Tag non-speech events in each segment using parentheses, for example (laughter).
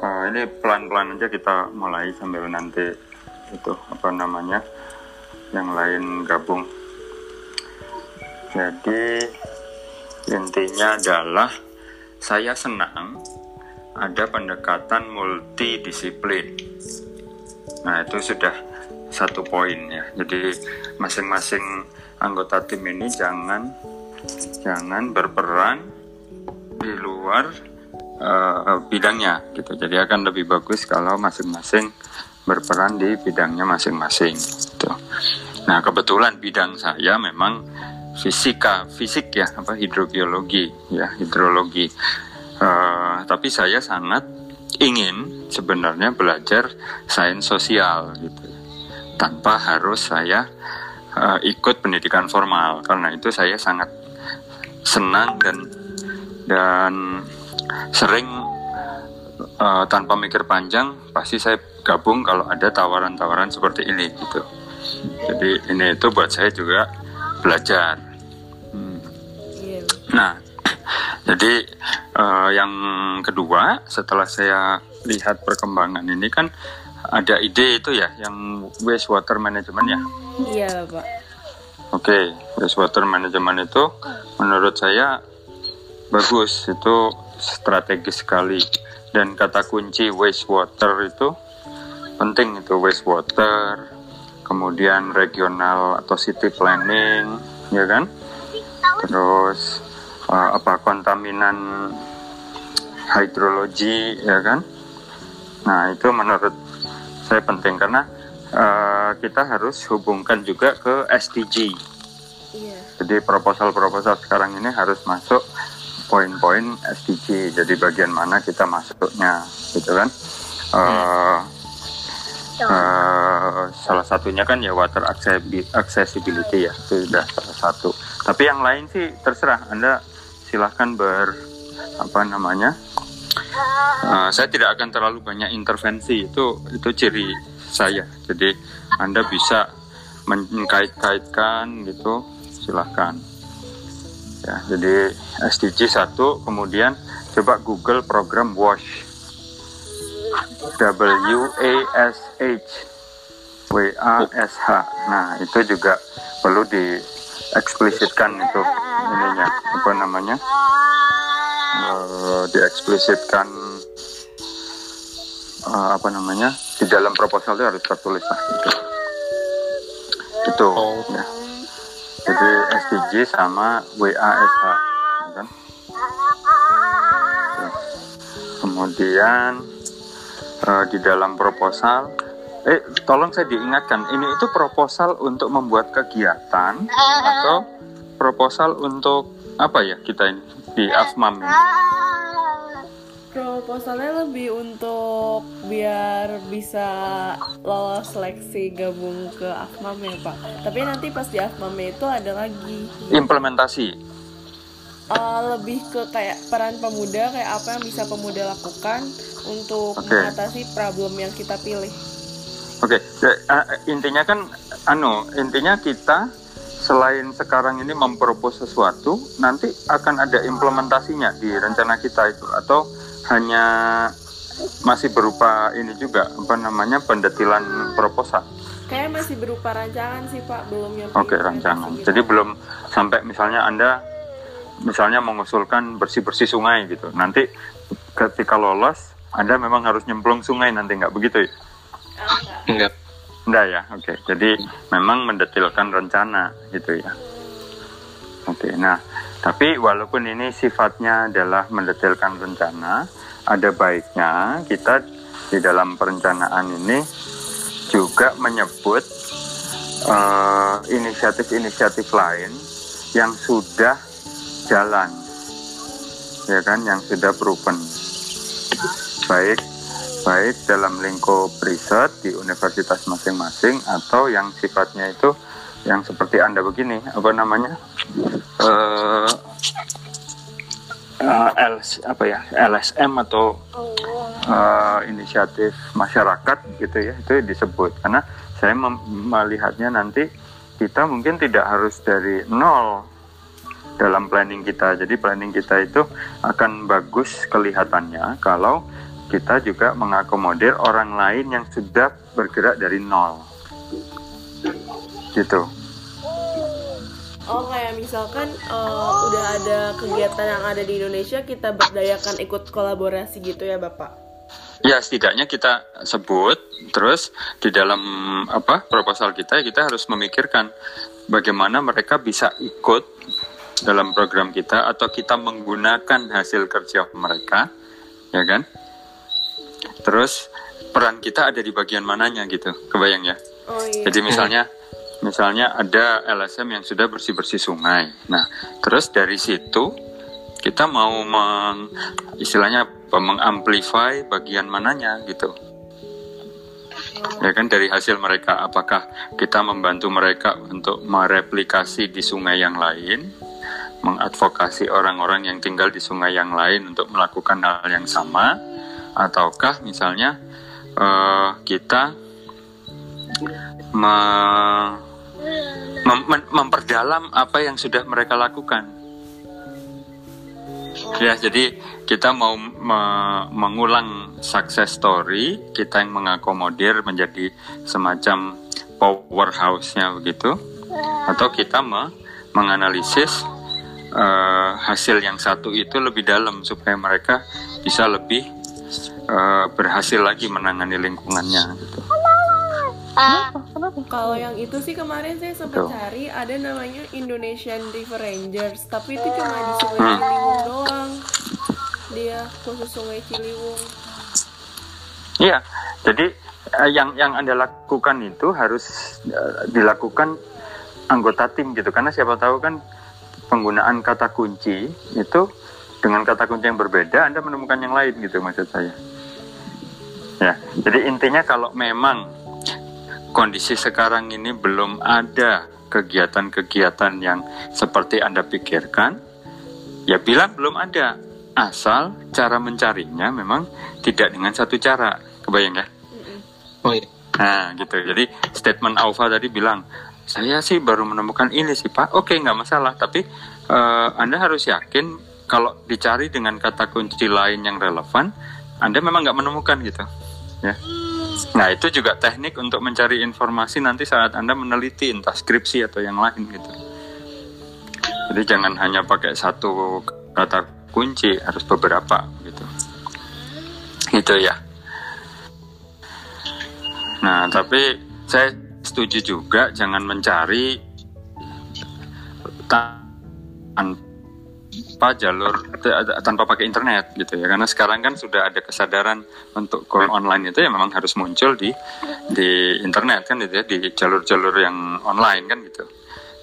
uh, ini pelan-pelan aja kita mulai sambil nanti itu apa namanya yang lain gabung. Jadi intinya adalah saya senang ada pendekatan multidisiplin. Nah itu sudah satu poin ya. Jadi masing-masing anggota tim ini jangan jangan berperan di luar uh, bidangnya gitu. Jadi akan lebih bagus kalau masing-masing berperan di bidangnya masing-masing. Gitu. Nah kebetulan bidang saya memang fisika, fisik ya, apa hidrobiologi ya, hidrologi. Uh, tapi saya sangat ingin sebenarnya belajar sains sosial gitu, tanpa harus saya uh, ikut pendidikan formal. Karena itu saya sangat senang dan dan sering uh, tanpa mikir panjang pasti saya gabung kalau ada tawaran-tawaran seperti ini gitu. Jadi ini itu buat saya juga belajar. Hmm. Nah, (clears throat) jadi uh, yang kedua setelah saya lihat perkembangan ini kan ada ide itu ya yang wastewater management ya. Iya pak. Oke, okay, wastewater management itu menurut saya bagus itu strategis sekali. Dan kata kunci wastewater itu penting itu wastewater kemudian regional atau city planning ya kan? Terus uh, apa kontaminan hidrologi ya kan? Nah itu menurut saya penting karena uh, kita harus hubungkan juga ke SDG iya. jadi proposal-proposal sekarang ini harus masuk poin-poin SDG jadi bagian mana kita masuknya gitu kan uh, Uh, salah satunya kan ya water accessibility ya itu sudah salah satu. Tapi yang lain sih terserah Anda silahkan ber apa namanya. Uh, saya tidak akan terlalu banyak intervensi itu itu ciri saya. Jadi Anda bisa mengkait-kaitkan gitu silahkan. Ya, jadi SDG satu kemudian coba Google program WASH W A S H W A S H. Nah, itu juga perlu dieksplisitkan itu ininya apa namanya? Uh, dieksplisitkan uh, apa namanya? Di dalam proposal itu harus tertulis lah itu. Itu oh. ya. Jadi SDG sama WASH kan? Kemudian uh, di dalam proposal eh tolong saya diingatkan ini itu proposal untuk membuat kegiatan atau proposal untuk apa ya kita ini di AFMAM ini? Proposalnya lebih untuk biar bisa lolos seleksi gabung ke AFMAM ya Pak. Tapi nanti pas di AFMAM itu ada lagi implementasi uh, lebih ke kayak peran pemuda kayak apa yang bisa pemuda lakukan untuk okay. mengatasi problem yang kita pilih. Oke, okay. uh, intinya kan anu intinya kita selain sekarang ini mempropos sesuatu, nanti akan ada implementasinya di rencana kita itu atau hanya masih berupa ini juga apa namanya pendetilan proposal. Kayak masih berupa rancangan sih Pak, belum yang Oke, okay, rancangan. Jadi belum sampai misalnya Anda misalnya mengusulkan bersih-bersih sungai gitu. Nanti ketika lolos, Anda memang harus nyemplung sungai nanti nggak begitu ya? Enggak. Enggak ya, oke. Okay. Jadi memang mendetilkan rencana gitu ya. Oke, okay, nah tapi walaupun ini sifatnya adalah mendetilkan rencana, ada baiknya kita di dalam perencanaan ini juga menyebut eh, inisiatif-inisiatif uh, lain yang sudah jalan ya kan yang sudah proven. Baik baik dalam lingkup riset di universitas masing-masing atau yang sifatnya itu yang seperti anda begini apa namanya uh, uh, LS, apa ya LSM atau uh, inisiatif masyarakat gitu ya itu disebut karena saya melihatnya nanti kita mungkin tidak harus dari nol dalam planning kita. Jadi planning kita itu akan bagus kelihatannya kalau kita juga mengakomodir orang lain yang sudah bergerak dari nol. Gitu. Oh kayak misalkan uh, udah ada kegiatan yang ada di Indonesia kita berdayakan ikut kolaborasi gitu ya Bapak? Ya setidaknya kita sebut terus di dalam apa proposal kita kita harus memikirkan bagaimana mereka bisa ikut dalam program kita atau kita menggunakan hasil kerja mereka ya kan terus peran kita ada di bagian mananya gitu kebayang ya Oh iya. jadi misalnya misalnya ada LSM yang sudah bersih-bersih sungai. Nah, terus dari situ kita mau meng, istilahnya mengamplify bagian mananya gitu. Ya kan dari hasil mereka apakah kita membantu mereka untuk mereplikasi di sungai yang lain, mengadvokasi orang-orang yang tinggal di sungai yang lain untuk melakukan hal yang sama ataukah misalnya uh, kita me mem memperdalam apa yang sudah mereka lakukan. Ya, jadi kita mau me mengulang success story, kita yang mengakomodir menjadi semacam powerhouse-nya begitu, atau kita me menganalisis uh, hasil yang satu itu lebih dalam supaya mereka bisa lebih uh, berhasil lagi menangani lingkungannya. Gitu. Kalau yang itu sih kemarin saya sempat cari ada namanya Indonesian River Rangers, tapi itu cuma di Sungai Ciliwung doang. Dia khusus Sungai Ciliwung. Iya, jadi eh, yang yang anda lakukan itu harus eh, dilakukan anggota tim gitu, karena siapa tahu kan penggunaan kata kunci itu dengan kata kunci yang berbeda anda menemukan yang lain gitu maksud saya. Ya, jadi intinya kalau memang kondisi sekarang ini belum ada kegiatan-kegiatan yang seperti anda pikirkan, ya bilang belum ada. Asal cara mencarinya memang tidak dengan satu cara, kebayang ya? Oh iya. Nah, gitu. Jadi statement Alfa tadi bilang, saya sih baru menemukan ini sih Pak. Oke, nggak masalah. Tapi eh, Anda harus yakin kalau dicari dengan kata kunci lain yang relevan, Anda memang nggak menemukan gitu. Ya. Nah, itu juga teknik untuk mencari informasi nanti saat Anda meneliti entah skripsi atau yang lain gitu. Jadi jangan hanya pakai satu kata kunci, harus beberapa gitu. Gitu ya. Nah, tapi saya setuju juga jangan mencari tanpa jalur tanpa pakai internet gitu ya. Karena sekarang kan sudah ada kesadaran untuk go online itu ya memang harus muncul di di internet kan gitu ya di jalur-jalur yang online kan gitu.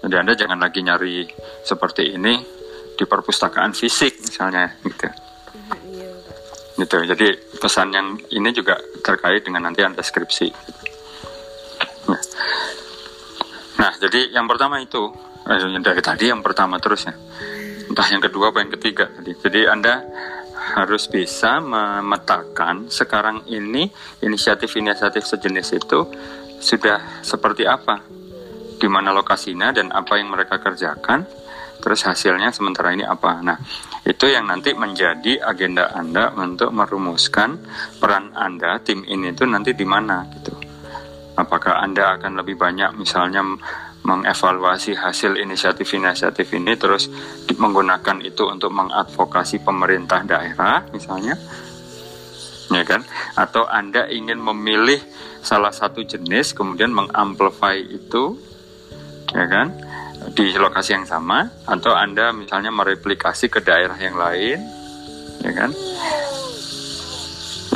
Jadi anda jangan lagi nyari seperti ini di perpustakaan fisik misalnya gitu. Gitu. Jadi pesan yang ini juga terkait dengan nanti anda skripsi. Nah, nah jadi yang pertama itu eh, dari tadi yang pertama terus ya entah yang kedua apa yang ketiga. Tadi jadi anda harus bisa memetakan sekarang ini inisiatif-inisiatif sejenis itu sudah seperti apa di mana lokasinya dan apa yang mereka kerjakan terus hasilnya sementara ini apa. Nah itu yang nanti menjadi agenda anda untuk merumuskan peran anda tim ini itu nanti di mana gitu. Apakah anda akan lebih banyak misalnya mengevaluasi hasil inisiatif-inisiatif ini terus menggunakan itu untuk mengadvokasi pemerintah daerah misalnya. Ya kan? Atau anda ingin memilih salah satu jenis kemudian mengamplify itu ya kan? Di lokasi yang sama. Atau anda misalnya mereplikasi ke daerah yang lain ya kan?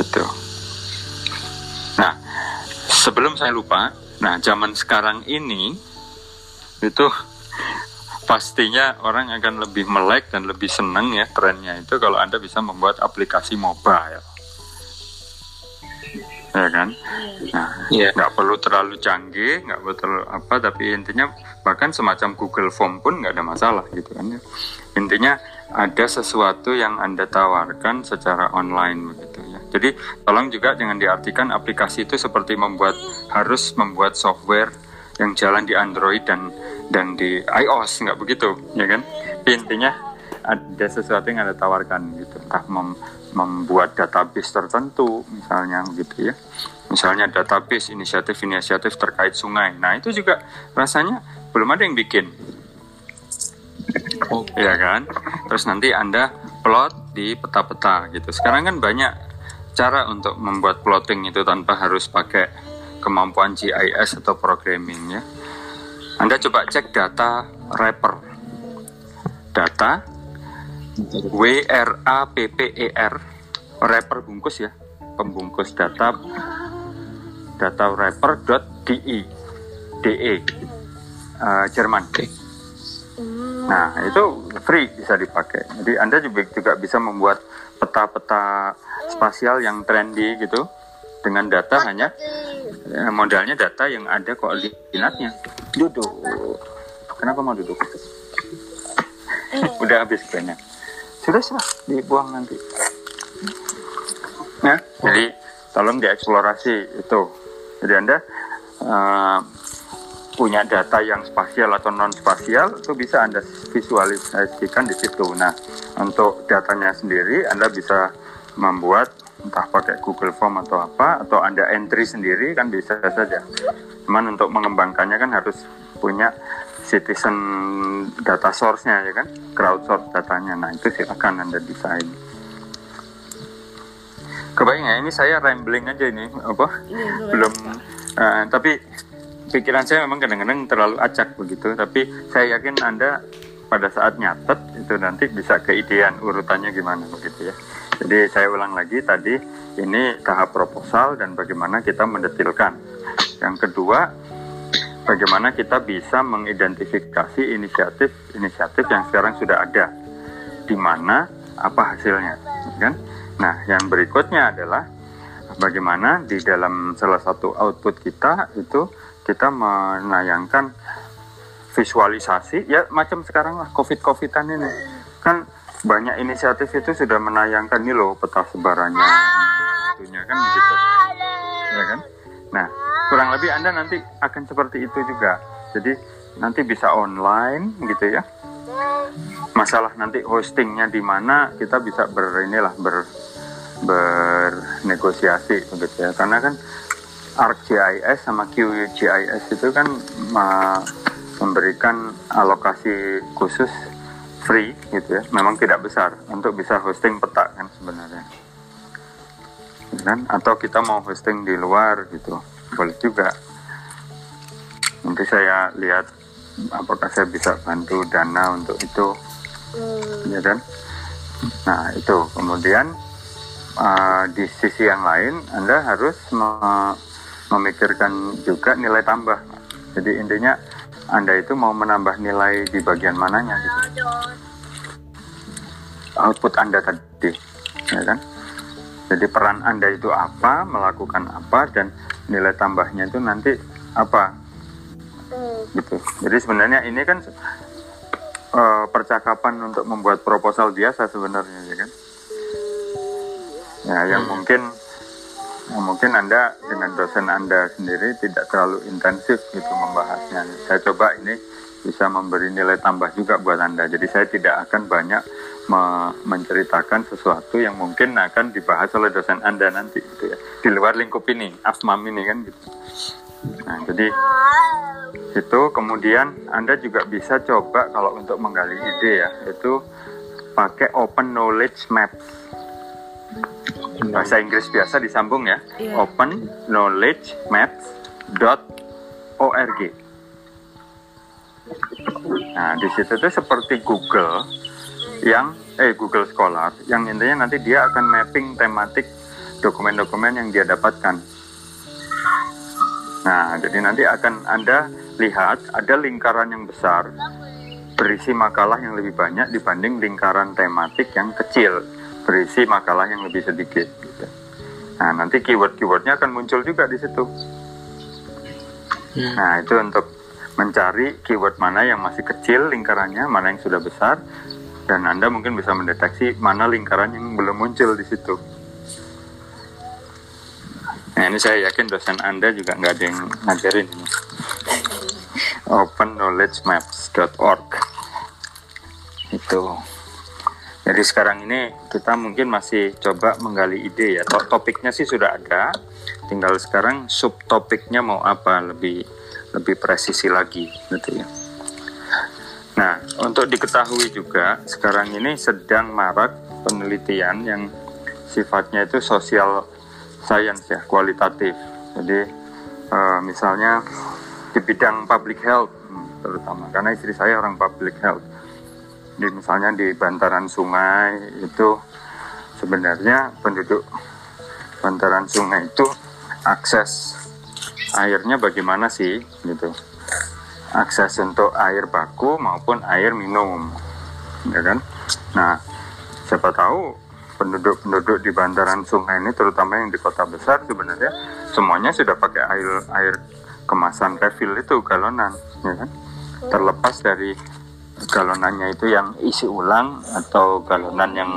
Itu nah sebelum saya lupa nah zaman sekarang ini itu pastinya orang akan lebih melek dan lebih senang ya trennya itu kalau anda bisa membuat aplikasi mobile. Ya kan? Nah Iya. nggak perlu terlalu canggih nggak perlu terlalu apa tapi intinya bahkan semacam Google Form pun nggak ada masalah gitu kan ya. Intinya ada sesuatu yang anda tawarkan secara online begitu ya. Jadi tolong juga jangan diartikan aplikasi itu seperti membuat harus membuat software yang jalan di Android dan dan di iOS nggak begitu ya kan? Intinya ada sesuatu yang anda tawarkan gitu. Entah mem membuat database tertentu misalnya gitu ya. Misalnya database inisiatif-inisiatif terkait sungai. Nah itu juga rasanya belum ada yang bikin. Oh. ya kan? Terus nanti anda plot di peta-peta gitu. Sekarang kan banyak cara untuk membuat plotting itu tanpa harus pakai kemampuan GIS atau programming ya anda coba cek data wrapper data W R A P P E R. Wrapper bungkus ya. Pembungkus data. Data wrapper dot de de uh, Jerman. Nah itu free bisa dipakai. Jadi anda juga juga bisa membuat peta-peta spasial yang trendy gitu dengan data hanya ya, modalnya data yang ada koordinatnya. Duduk. Kenapa mau duduk? (laughs) Udah habis banyak. Sudah sudah. Dibuang nanti. Nah jadi tolong dieksplorasi itu. Jadi anda uh, punya data yang spasial atau non spasial itu bisa anda visualisasikan di situ. Nah untuk datanya sendiri anda bisa membuat entah pakai Google Form atau apa atau anda entry sendiri kan bisa saja cuman untuk mengembangkannya kan harus punya citizen data source-nya ya kan, crowdsource datanya. Nah itu silakan anda desain. Kebayang ya, ini saya rambling aja ini apa? Iya, Belum, uh, tapi pikiran saya memang kadang-kadang terlalu acak begitu. Tapi saya yakin anda pada saat nyatet itu nanti bisa keidean urutannya gimana begitu ya. Jadi saya ulang lagi tadi ini tahap proposal dan bagaimana kita mendetilkan. Yang kedua bagaimana kita bisa mengidentifikasi inisiatif-inisiatif yang sekarang sudah ada, di mana apa hasilnya, kan? Nah, yang berikutnya adalah bagaimana di dalam salah satu output kita itu kita menayangkan visualisasi, ya macam sekarang lah covid-covidan ini, kan banyak inisiatif itu sudah menayangkan nih loh peta sebarannya, itunya kan gitu, ya kan? Nah, kurang lebih Anda nanti akan seperti itu juga. Jadi nanti bisa online gitu ya. Masalah nanti hostingnya di mana kita bisa ber inilah ber bernegosiasi begitu ya. Karena kan ArcGIS sama QGIS itu kan memberikan alokasi khusus free gitu ya. Memang tidak besar untuk bisa hosting peta kan sebenarnya. Kan? Atau kita mau hosting di luar gitu boleh juga nanti saya lihat apakah saya bisa bantu dana untuk itu hmm. ya kan nah itu kemudian uh, di sisi yang lain anda harus me memikirkan juga nilai tambah jadi intinya anda itu mau menambah nilai di bagian mananya gitu? Output anda tadi ya kan? Jadi peran anda itu apa melakukan apa dan nilai tambahnya itu nanti apa? Gitu. Jadi sebenarnya ini kan uh, percakapan untuk membuat proposal biasa sebenarnya ya kan? Ya yang mungkin mungkin anda dengan dosen anda sendiri tidak terlalu intensif gitu membahasnya saya coba ini bisa memberi nilai tambah juga buat anda jadi saya tidak akan banyak me menceritakan sesuatu yang mungkin akan dibahas oleh dosen Anda nanti gitu ya. Di luar lingkup ini, AFMAM ini kan gitu. Nah, jadi itu kemudian Anda juga bisa coba kalau untuk menggali ide ya, itu pakai Open Knowledge Maps. Bahasa Inggris biasa disambung ya. Yeah. Open Knowledge Maps .org. Nah, di situ tuh seperti Google, yang eh Google Scholar yang intinya nanti dia akan mapping tematik dokumen-dokumen yang dia dapatkan. Nah, jadi nanti akan Anda lihat ada lingkaran yang besar berisi makalah yang lebih banyak dibanding lingkaran tematik yang kecil berisi makalah yang lebih sedikit. Gitu. Nah, nanti keyword-keywordnya akan muncul juga di situ. Hmm. Nah, itu untuk mencari keyword mana yang masih kecil lingkarannya, mana yang sudah besar, dan Anda mungkin bisa mendeteksi mana lingkaran yang belum muncul di situ. Nah, ini saya yakin dosen Anda juga nggak ada yang ngajarin ini. OpenKnowledgeMaps.org itu. Jadi sekarang ini kita mungkin masih coba menggali ide ya. Topiknya sih sudah ada, tinggal sekarang subtopiknya mau apa lebih lebih presisi lagi gitu ya. Nah, untuk diketahui juga sekarang ini sedang marak penelitian yang sifatnya itu sosial science ya, kualitatif. Jadi uh, misalnya di bidang public health hmm, terutama karena istri saya orang public health di misalnya di bantaran sungai itu sebenarnya penduduk bantaran sungai itu akses airnya bagaimana sih gitu. Akses untuk air baku maupun air minum ya kan? Nah siapa tahu penduduk-penduduk di bantaran sungai ini terutama yang di kota besar sebenarnya semuanya sudah pakai air air kemasan refill itu galonan ya kan? Terlepas dari galonannya itu yang isi ulang atau galonan yang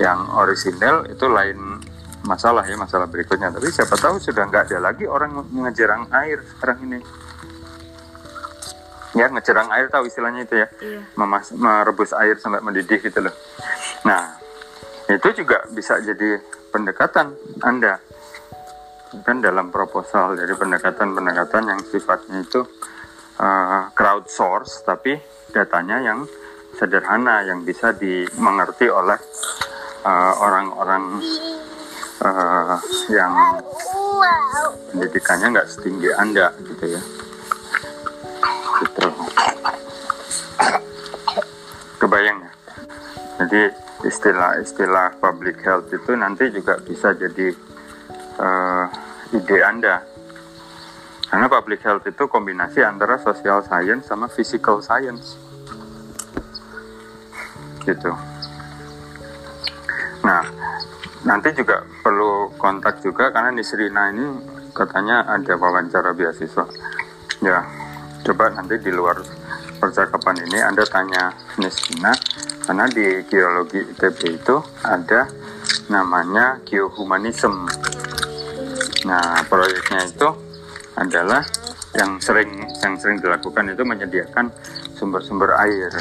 yang orisinal itu lain masalah ya masalah berikutnya. Tapi siapa tahu sudah nggak ada lagi orang ngejerang air sekarang ini. Ya ngejerang air tahu istilahnya itu ya. Iya. Memas merebus air sampai mendidih gitu loh. Nah itu juga bisa jadi pendekatan anda. Kan dalam proposal jadi pendekatan-pendekatan yang sifatnya itu uh, crowdsource tapi datanya yang sederhana yang bisa dimengerti oleh eh, orang-orang uh, uh, yang pendidikannya nggak setinggi anda gitu ya. Gitu. Kebayang ya? Jadi istilah-istilah public health itu nanti juga bisa jadi uh, ide anda karena public health itu kombinasi antara social science sama physical science. Gitu. Nah, nanti juga perlu kontak juga karena di Serina ini katanya ada wawancara beasiswa. Ya, coba nanti di luar percakapan ini Anda tanya Nisrina karena di geologi ITB itu ada namanya geohumanism. Nah, proyeknya itu adalah yang sering yang sering dilakukan itu menyediakan sumber-sumber air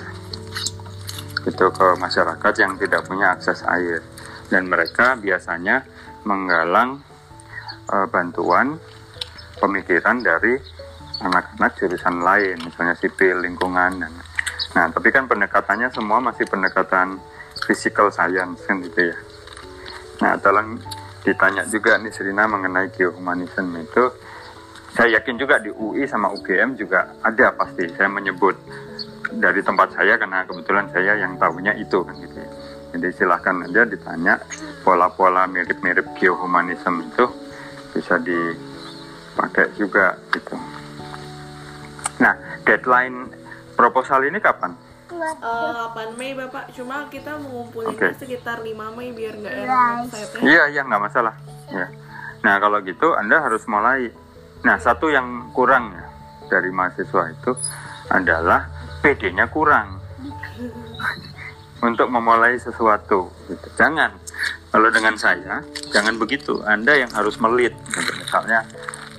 itu ke masyarakat yang tidak punya akses air. Dan mereka biasanya menggalang e, bantuan pemikiran dari anak-anak jurusan lain misalnya sipil lingkungan dan nah tapi kan pendekatannya semua masih pendekatan physical science kan gitu ya. Nah tolong ditanya juga nih Serina mengenai geohumanism itu saya yakin juga di UI sama UGM juga ada pasti saya menyebut dari tempat saya karena kebetulan saya yang tahunya itu kan gitu ya. Jadi silahkan aja ditanya pola-pola mirip-mirip geohumanisme itu bisa dipakai juga gitu. Nah deadline proposal ini kapan? Uh, 8 Mei Bapak, cuma kita mengumpulin okay. sekitar 5 Mei biar nggak enak website Iya, iya nggak masalah. Ya. Nah kalau gitu Anda harus mulai Nah, satu yang kurang ya dari mahasiswa itu adalah PD-nya kurang untuk memulai sesuatu. Gitu. Jangan, kalau dengan saya, jangan begitu. Anda yang harus melit, gitu. misalnya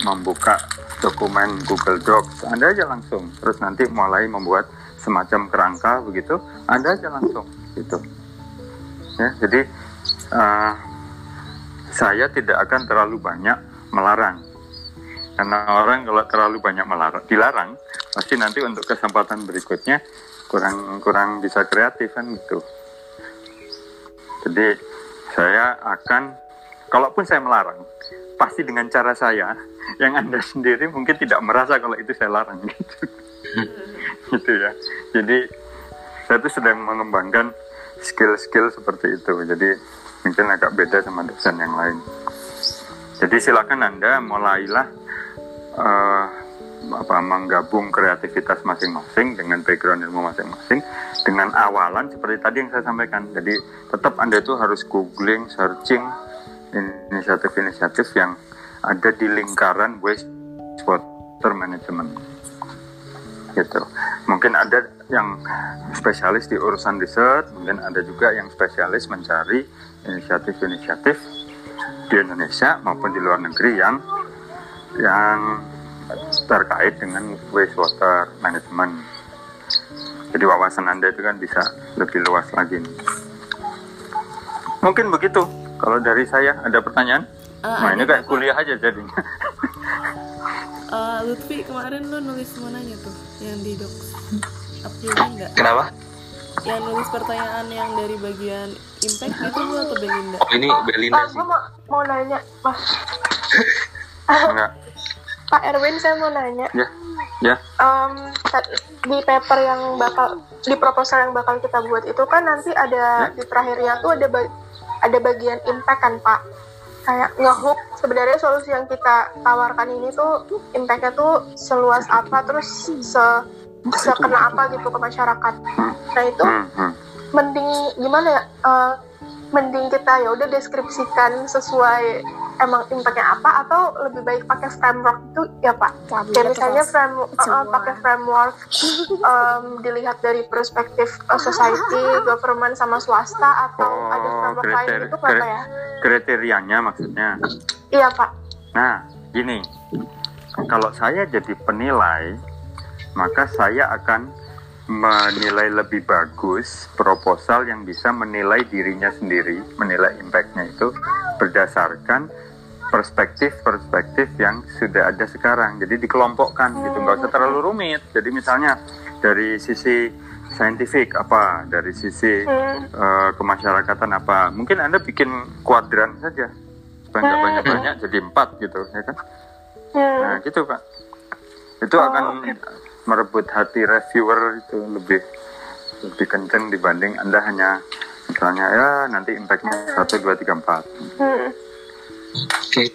membuka dokumen Google Docs, Anda aja langsung. Terus nanti mulai membuat semacam kerangka begitu, Anda aja langsung, gitu. Ya, jadi uh, saya tidak akan terlalu banyak melarang karena orang kalau terlalu banyak melarang, dilarang, pasti nanti untuk kesempatan berikutnya kurang kurang bisa kreatif kan gitu. Jadi saya akan, kalaupun saya melarang, pasti dengan cara saya, yang anda sendiri mungkin tidak merasa kalau itu saya larang (laughs) gitu, gitu ya. Jadi saya tuh sedang mengembangkan skill-skill seperti itu. Jadi mungkin agak beda sama dosen yang lain. Jadi silakan anda mulailah uh, apa menggabung kreativitas masing-masing dengan background ilmu masing-masing dengan awalan seperti tadi yang saya sampaikan. Jadi tetap Anda itu harus googling, searching inisiatif-inisiatif yang ada di lingkaran wastewater management. Gitu. Mungkin ada yang spesialis di urusan riset, mungkin ada juga yang spesialis mencari inisiatif-inisiatif di Indonesia maupun di luar negeri yang yang terkait dengan wastewater management. Jadi wawasan Anda itu kan bisa lebih luas lagi. Nih. mungkin begitu kalau dari saya ada pertanyaan Eh, nah ini kayak kuliah aja jadinya (laughs) Eh, Lutfi kemarin lu nulis mananya tuh yang di dok April enggak Kenapa? yang nulis pertanyaan yang dari bagian impact itu lu atau Belinda Oh ini Belinda Pak, sih. gue mau, mau nanya, Pak. (laughs) enggak Pak Erwin, saya mau nanya. ya ya ta- di paper yang bakal, di proposal yang bakal kita buat itu kan nanti ada di terakhirnya tuh ada ba- ada bagian impact kan, Pak. Kayak ngehook sebenarnya solusi yang kita tawarkan ini tuh impactnya tuh seluas apa, terus se sekena apa gitu ke masyarakat. Nah itu hmm, hmm. mending gimana ya eh, mending kita ya udah deskripsikan sesuai emang impactnya apa atau lebih baik pakai framework itu ya pak? Kayak misalnya frame, eh, eh, pakai framework em, dilihat dari perspektif eh, society (laughs) government sama swasta atau ada oh framework lain kriteria, gitu apa ya? kriterianya maksudnya. Iya pak. Nah, gini, kalau saya jadi penilai, maka saya akan menilai lebih bagus proposal yang bisa menilai dirinya sendiri, menilai impactnya itu berdasarkan perspektif-perspektif yang sudah ada sekarang. Jadi dikelompokkan gitu, nggak usah terlalu rumit. Jadi misalnya dari sisi saintifik apa, dari sisi eh, kemasyarakatan apa, mungkin anda bikin kuadran saja, supaya nggak banyak-banyak jadi empat gitu, ya kan? Hmm. Nah gitu pak, itu Oh, akan. Merebut hati reviewer itu lebih lebih kenceng dibanding anda hanya misalnya ya nanti impactnya satu dua tiga empat Hmm. Oke.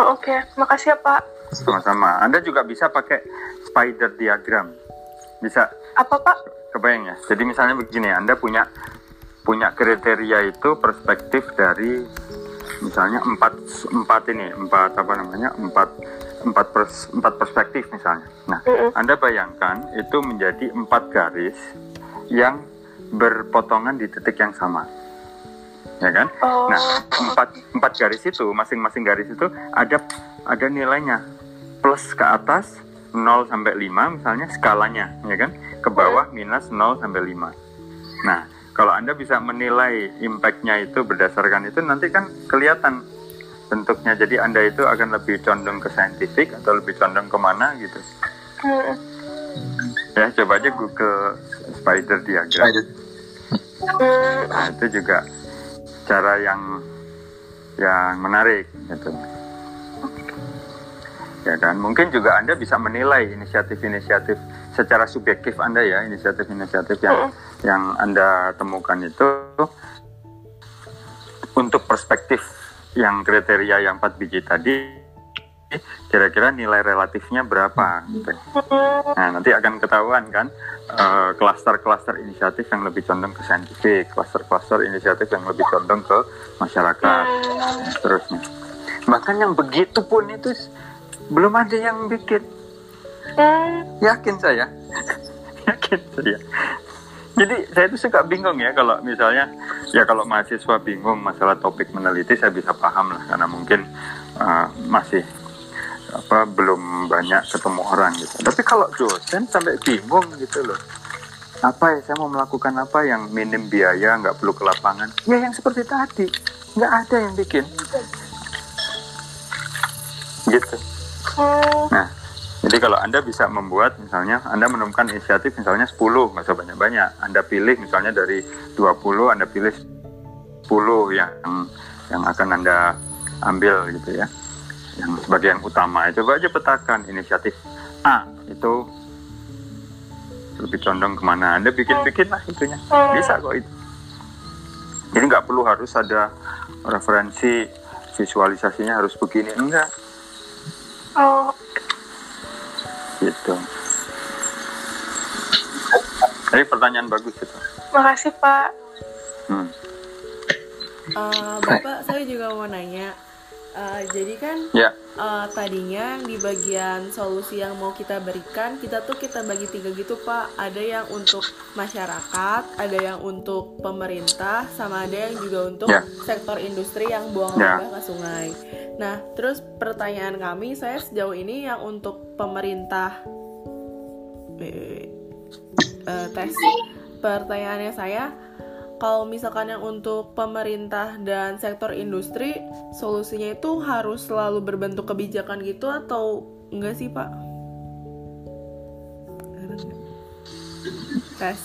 Oh, oke makasih ya pak sama-sama. Anda juga bisa pakai spider diagram, bisa apa pak kebayang ya. Jadi misalnya begini, Anda punya punya kriteria itu perspektif dari misalnya empat empat ini empat apa namanya empat empat pers, empat perspektif misalnya. Nah, Mm-mm. Anda bayangkan itu menjadi empat garis yang berpotongan di titik yang sama, ya kan? Oh. Nah, empat empat garis itu masing-masing garis itu ada ada nilainya plus ke atas 0 sampai 5 misalnya skalanya, ya kan? Ke bawah minus 0 sampai 5. Nah, kalau Anda bisa menilai impact-nya itu berdasarkan itu nanti kan kelihatan bentuknya. Jadi Anda itu akan lebih condong ke saintifik atau lebih condong ke mana gitu. Hmm. Ya, coba aja Google spider diagram. Spider. Hmm. Nah, itu juga cara yang yang menarik gitu. Ya kan, mungkin juga Anda bisa menilai inisiatif-inisiatif secara subjektif Anda ya, inisiatif-inisiatif yang yang Anda temukan itu untuk perspektif yang kriteria yang 4 biji tadi kira-kira nilai relatifnya berapa. Nah, nanti akan ketahuan kan eh, klaster-klaster inisiatif yang lebih condong ke saintifik, klaster-klaster inisiatif yang lebih condong ke masyarakat, dan seterusnya. Bahkan yang begitu pun itu belum ada yang bikin. Yakin saya. (laughs) Yakin saya. Jadi saya itu suka bingung ya kalau misalnya ya kalau mahasiswa bingung masalah topik meneliti saya bisa paham lah karena mungkin eh, masih apa belum banyak ketemu orang gitu. Tapi kalau dosen sampai bingung gitu loh. Apa ya saya mau melakukan apa yang minim biaya nggak perlu ke lapangan? Ya yang seperti tadi nggak ada yang bikin. Gitu. Hmm. Nah, jadi kalau Anda bisa membuat misalnya Anda menemukan inisiatif misalnya 10, nggak usah banyak-banyak. Anda pilih misalnya dari 20, Anda pilih 10 yang yang akan Anda ambil gitu ya. Yang sebagai yang utama. Coba aja petakan inisiatif A itu lebih condong ke mana. Anda bikin-bikin lah itunya. Bisa kok itu. Jadi nggak perlu harus ada referensi visualisasinya harus begini. Enggak. Oh, gitu. Jadi pertanyaan bagus itu. makasih Pak. Hmm. Eh, Bapak, saya juga mau nanya. Eh, jadi kan Ya, eh, tadinya di bagian solusi yang mau kita berikan, kita tuh kita bagi tiga gitu Pak. Ada yang untuk masyarakat, ada yang untuk pemerintah, sama ada yang juga untuk Ya. sektor industri yang buang Ya. limbah ke sungai. Nah, terus pertanyaan kami, saya sejauh ini yang untuk pemerintah, eh, eh, tes. Pertanyaannya saya, kalau misalkan yang untuk pemerintah dan sektor industri solusinya itu harus selalu berbentuk kebijakan gitu atau enggak sih pak? Tes.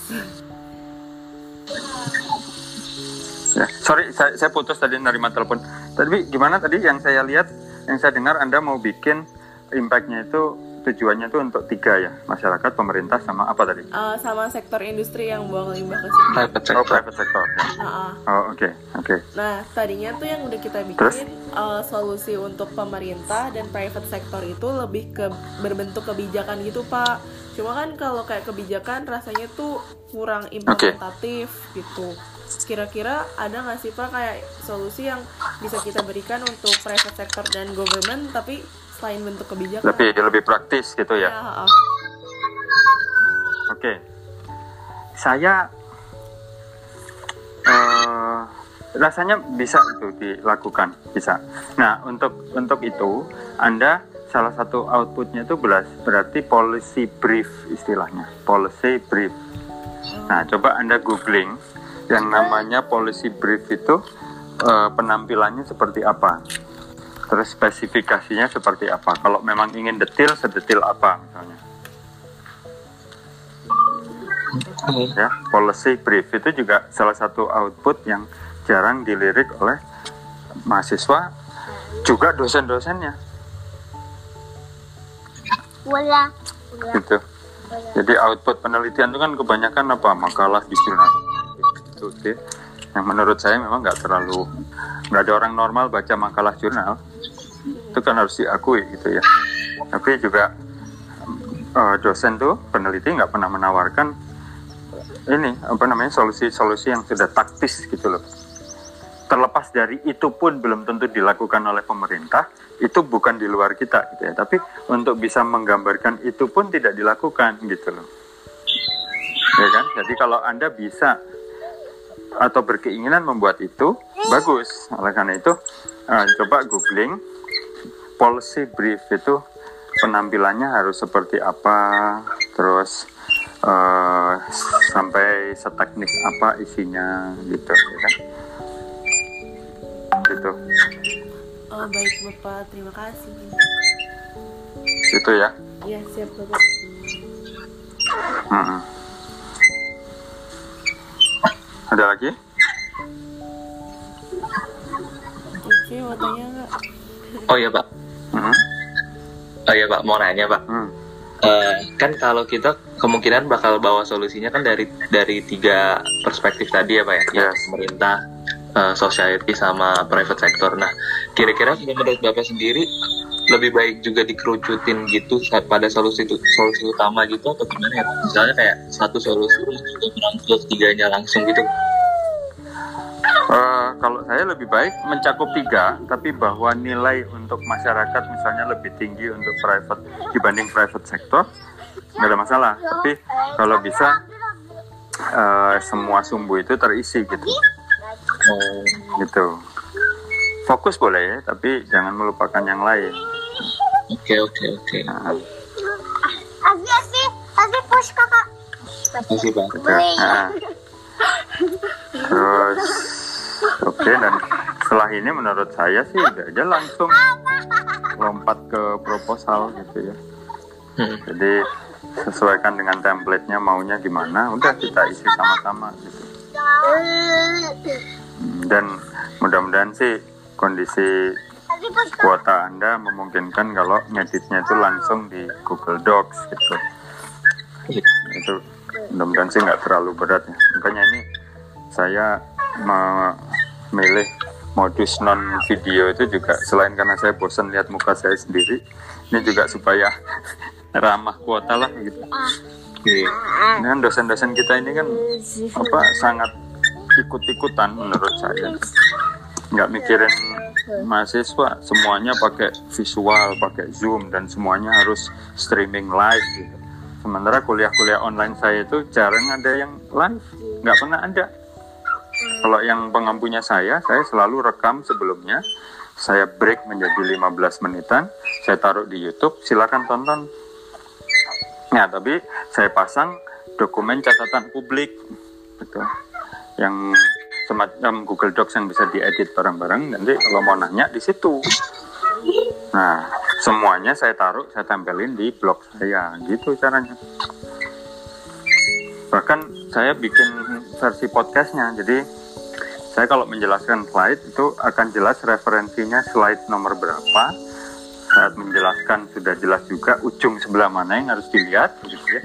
Ya, sorry, saya, saya putus tadi nerima telepon. Tapi gimana tadi yang saya lihat, yang saya dengar Anda mau bikin impactnya itu tujuannya itu untuk tiga ya, masyarakat, pemerintah, sama apa tadi? Uh, sama sektor industri yang buang limbah ke sini. Private Oh, sector. private sector. Ya. Uh, uh. Oh, oke, oke. Nah, tadinya tuh yang udah kita Terus? bikin uh, solusi untuk pemerintah dan private sector itu lebih ke berbentuk kebijakan gitu, Pak. Cuma kan kalau kayak kebijakan rasanya tuh kurang implementatif gitu. Kira-kira ada nggak sih Pak kayak solusi yang bisa kita berikan untuk private sector dan government tapi selain bentuk kebijakan? Lebih lebih praktis gitu Ya, ya. uh, uh. Oke. Saya eh, rasanya bisa itu dilakukan, bisa. Nah, untuk untuk itu Anda salah satu outputnya itu berarti policy brief istilahnya, policy brief. Nah, coba Anda googling yang namanya policy brief itu eh, penampilannya seperti apa, terus spesifikasinya seperti apa. Kalau memang ingin detail, sedetil apa misalnya. Oke. ya policy brief itu juga salah satu output yang jarang dilirik oleh mahasiswa juga dosen-dosennya Wala. gitu jadi output penelitian itu kan kebanyakan apa makalah di jurnal itu sih yang menurut saya memang nggak terlalu nggak ada orang normal baca makalah jurnal. Itu kan harus diakui gitu ya. Tapi juga eh, dosen tuh peneliti nggak pernah menawarkan ini apa namanya solusi-solusi yang sudah taktis gitu loh. Terlepas dari itu pun belum tentu dilakukan oleh pemerintah itu bukan di luar kita gitu ya. Tapi untuk bisa menggambarkan itu pun tidak dilakukan gitu loh. Ya kan? Jadi kalau anda bisa atau berkeinginan membuat itu bagus oleh karena itu eh, coba googling policy brief itu penampilannya harus seperti apa terus eh, sampai seteknis apa isinya gitu ya kan gitu Oh, baik Bapak, terima kasih. gitu ya Ya, siap Bapak. Mm-mm. Ada lagi Oke, mau tanya nggak? Oh iya pak. Mm-mm. Oh iya pak, mau nanya pak. Mm. Eh, kan kalau kita kemungkinan bakal bawa solusinya kan dari dari tiga perspektif tadi ya pak ya, pemerintah, eh, society sama private sector. Nah, kira-kira menurut bapak sendiri lebih baik juga dikerucutin gitu pada solusi itu solusi utama gitu atau gimana ya? Misalnya kayak satu solusi juga merangkul tiganya langsung gitu. Eh, kalau saya lebih baik mencakup tiga, tapi bahwa nilai untuk masyarakat misalnya lebih tinggi untuk private dibanding private sector, nggak ada masalah. Tapi kalau bisa eh, semua sumbu itu terisi gitu, Oh, gitu. Fokus boleh, tapi jangan melupakan yang lain. Oke oke oke. Nah, Asli sih, asli push kakak. Makasih pak. gitu. Nah. Terus, oke dan setelah ini menurut saya sih udah aja langsung lompat ke proposal gitu ya. Hmm. Jadi sesuaikan dengan template-nya maunya gimana, udah kita isi sama-sama gitu. Hmm, Dan mudah-mudahan sih kondisi. Kuota Anda memungkinkan kalau ngeditnya itu langsung di Google Docs gitu. Itu mudah-mudahan sih nggak terlalu berat ya. Makanya ini saya memilih modus non video itu juga selain karena saya bosan lihat muka saya sendiri, ini juga supaya (laughs) ramah kuota lah gitu. Iya. Ini kan dosen-dosen kita ini kan apa sangat ikut-ikutan menurut saya. Nggak mikirin mahasiswa, semuanya pakai visual, pakai zoom dan semuanya harus streaming live gitu. Sementara kuliah-kuliah online saya itu jarang ada yang live, nggak pernah ada. Kalau yang pengampunya saya, saya selalu rekam sebelumnya. Saya break menjadi 15 menitan, saya taruh di YouTube, silakan tonton. Nah, tapi saya pasang dokumen catatan publik. Gitu. yang semacam Google Docs yang bisa diedit bareng-bareng. Nanti kalau mau nanya di situ. Nah, semuanya saya taruh, saya tempelin di blog saya, gitu caranya. Bahkan saya bikin versi podcastnya, jadi saya kalau menjelaskan slide itu akan jelas referensinya slide nomor berapa. Saat menjelaskan sudah jelas juga ujung sebelah mana yang harus dilihat, gitu ya,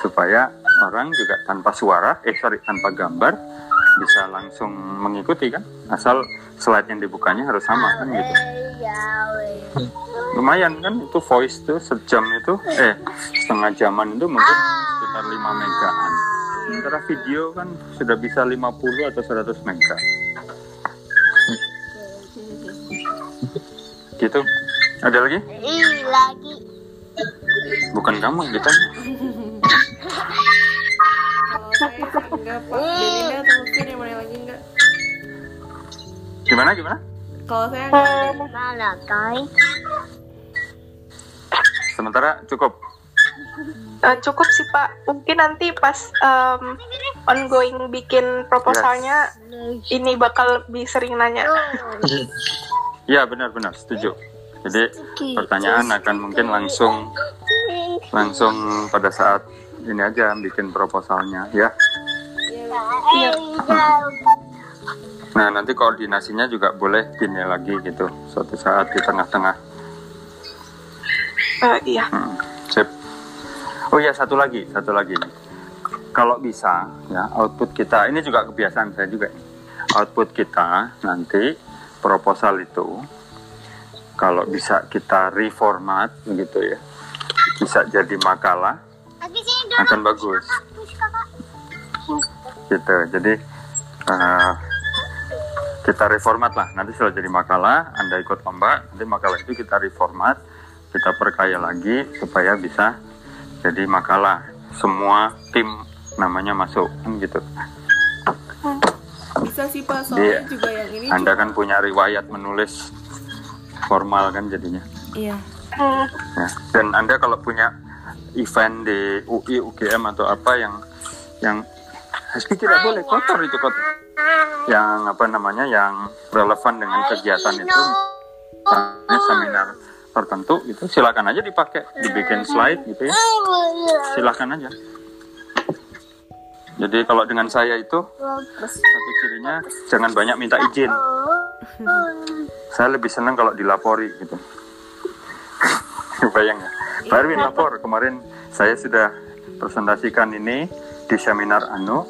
supaya orang juga tanpa suara, eh sorry tanpa gambar bisa langsung mengikuti kan, asal slide yang dibukanya harus sama kan gitu. Lumayan kan? Itu voice tuh sejam itu eh setengah jaman itu mungkin sekitar 5 megaan sementara video kan sudah bisa 50 atau 100 mega. Gitu. Ada lagi? Ih, lagi. bukan kamu yang ditanya saya enggak Pak. Belinda atau Lutfi ada yang mau nanya lagi enggak? gimana gimana Kalau saya enggak ada. Sementara cukup Eh, cukup sih Pak. Mungkin nanti pas em, ongoing bikin proposalnya ini bakal lebih sering nanya. ya benar-benar setuju jadi pertanyaan akan mungkin langsung langsung pada saat ini aja bikin proposalnya ya Iya. Nah, nanti koordinasinya juga boleh gini lagi gitu, suatu saat di tengah-tengah. Eh, iya. Hmm, sip. Oh ya, satu lagi, satu lagi. Kalau bisa, ya output kita, ini juga kebiasaan saya juga. Output kita nanti proposal itu, kalau bisa kita reformat gitu ya, bisa jadi makalah. Akan bagus. Gitu jadi eh, kita reformat lah nanti setelah jadi makalah anda ikut lomba nanti makalah itu kita reformat kita perkaya lagi supaya bisa jadi makalah semua tim namanya masuk kan gitu Bisa sih Pak, soalnya juga yang ini anda juga- kan punya riwayat menulis formal kan jadinya Iya. Ya. dan anda kalau punya event di UI UGM atau apa yang yang Husky tidak boleh kotor itu kotor. Yang apa namanya yang relevan dengan kegiatan itu misalnya seminar tertentu itu silakan aja dipakai dibikin slide gitu ya. Silakan aja. Jadi kalau dengan saya itu satu cirinya jangan banyak minta izin. (laughs) Saya lebih senang kalau dilapori gitu (laughs) bayang ya. Pak Erwin lapor. Kemarin saya sudah presentasikan ini di seminar Anu.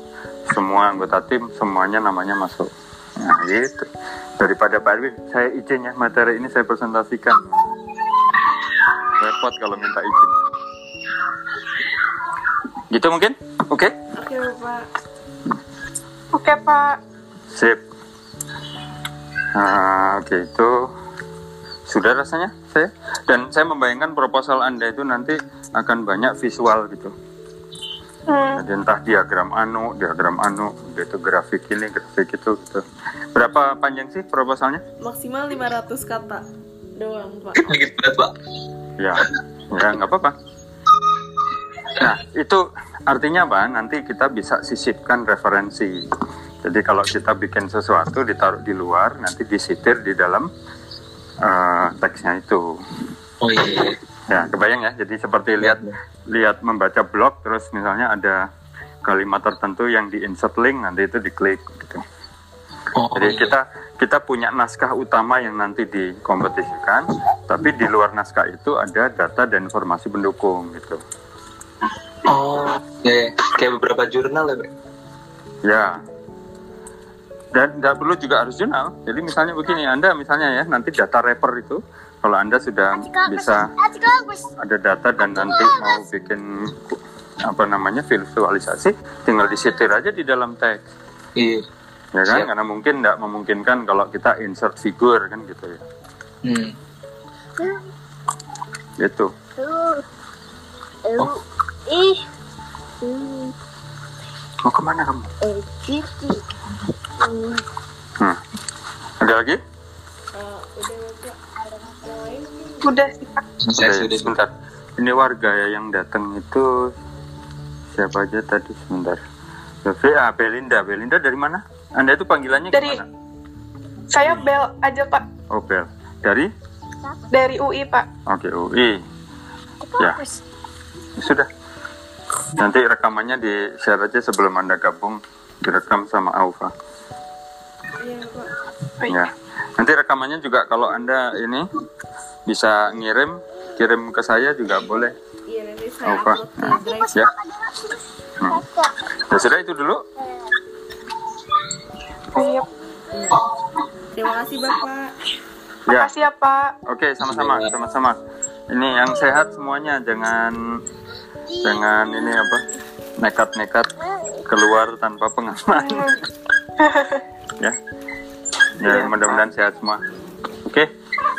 Semua anggota tim semuanya namanya masuk. Nah gitu. Daripada Pak Erwin saya izin ya materi ini saya presentasikan. Repot kalau minta izin. Gitu mungkin? Oke? Oke Pak. Oke Pak. sip. Nah, oke itu sudah rasanya saya dan saya membayangkan proposal anda itu nanti akan banyak visual gitu Hmm, Jadi entah diagram anu, diagram anu, gitu grafik ini, grafik itu gitu. Berapa panjang sih proposalnya? Maksimal 500 kata doang Pak. (laughs) Sedikit berat, Pak. Ya, ya nggak apa-apa. Nah, itu artinya apa? Nanti kita bisa sisipkan referensi. Jadi kalau kita bikin sesuatu ditaruh di luar, nanti disitir di dalam eh, teksnya itu. Oh iya. Ya, kebayang ya. Jadi seperti lihat lihat membaca blog, terus misalnya ada kalimat tertentu yang di insert link, nanti itu diklik gitu. Oh, Jadi kita kita punya naskah utama yang nanti dikompetisikan, tapi di luar naskah itu ada data dan informasi pendukung gitu. Oh, ya, kayak beberapa jurnal ya, Pak? Ya. Dan tidak perlu juga harus jurnal. Jadi misalnya begini, Anda misalnya ya nanti data wrapper itu, kalau Anda sudah bisa ada data dan nanti mau bikin apa namanya visualisasi, tinggal disitir aja di dalam teks. Iya. Ya kan? Siap. Karena mungkin tidak memungkinkan kalau kita insert figur kan gitu ya. Hmm. Gitu. Uh. Oh. Uh. Ih. Hmm. Mau ke mana kamu? Hmm. Hmm. Ada lagi? Eh, udah udah sih Oke, sudah sebentar. Ini warga ya yang datang itu siapa aja tadi sebentar. Yofi, ah, Belinda. Belinda dari mana? Anda itu panggilannya Dari- gimana? Saya Bel aja Pak, Oh, Bel. Dari? dari UI Pak. Oke, UI. Ya, sudah. Nanti rekamannya di share aja sebelum Anda gabung. Direkam sama Aufa. Iya pak. Baik. Ya. Nanti rekamannya juga kalau Anda ini bisa ngirim, kirim ke saya juga boleh. Iya nanti saya ke drive. Ya. Hmm. Ya sudah itu dulu. Iya. Terima kasih bapak. Ya. Makasih ya Pak. Oke, sama-sama, sama-sama. Ini yang sehat semuanya, jangan jangan ini apa? Nekat-nekat keluar tanpa pengaman. (laughs) ya. Ya, mudah-mudahan sehat semua. Oke.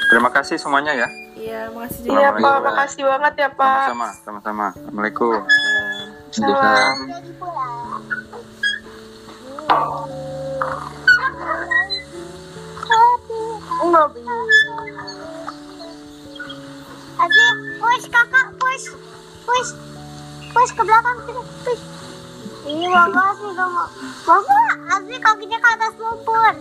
Terima kasih semuanya ya. Iya makasih juga. Iya. Pak, makasih banget ya Pak. Sama-sama, sama-sama. Assalamualaikum. Salam. Jadi pulang. Mobil. Abi, push kakak, push, push, push ke belakang push. Ini bapak sih gak mau. Bapak, Abi kakinya ke atas lumpur.